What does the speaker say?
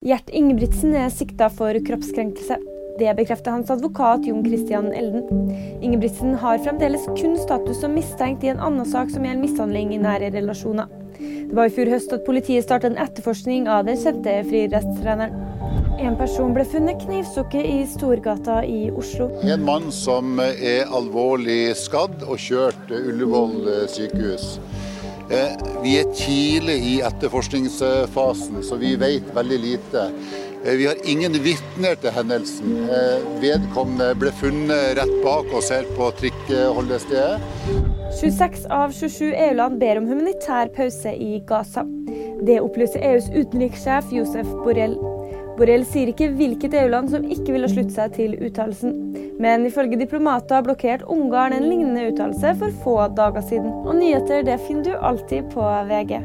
Gjert Ingebrigtsen er sikta for kroppskrenkelse. Det bekrefter hans advokat Jon Christian Elden. Ingebrigtsen har fremdeles kun status som mistenkt i en annen sak som gjelder mishandling i nære relasjoner. Det var i fjor høst at politiet startet en etterforskning av den kjente friidrettstreneren. En person ble funnet knivstukket i Storgata i Oslo. En mann som er alvorlig skadd og kjørt Ullevål sykehus. Eh, vi er tidlig i etterforskningsfasen, så vi vet veldig lite. Eh, vi har ingen vitner til hendelsen. Eh, vedkommende ble funnet rett bak oss her på trikkeholdestedet. 26 av 27 EU-land ber om humanitær pause i Gaza. Det opplyser EUs utenrikssjef Josef Borrell. Borrell sier ikke hvilket EU-land som ikke vil slutte seg til uttalelsen. Men ifølge diplomater blokkert Ungarn en lignende uttalelse for få dager siden. Og nyheter det finner du alltid på VG.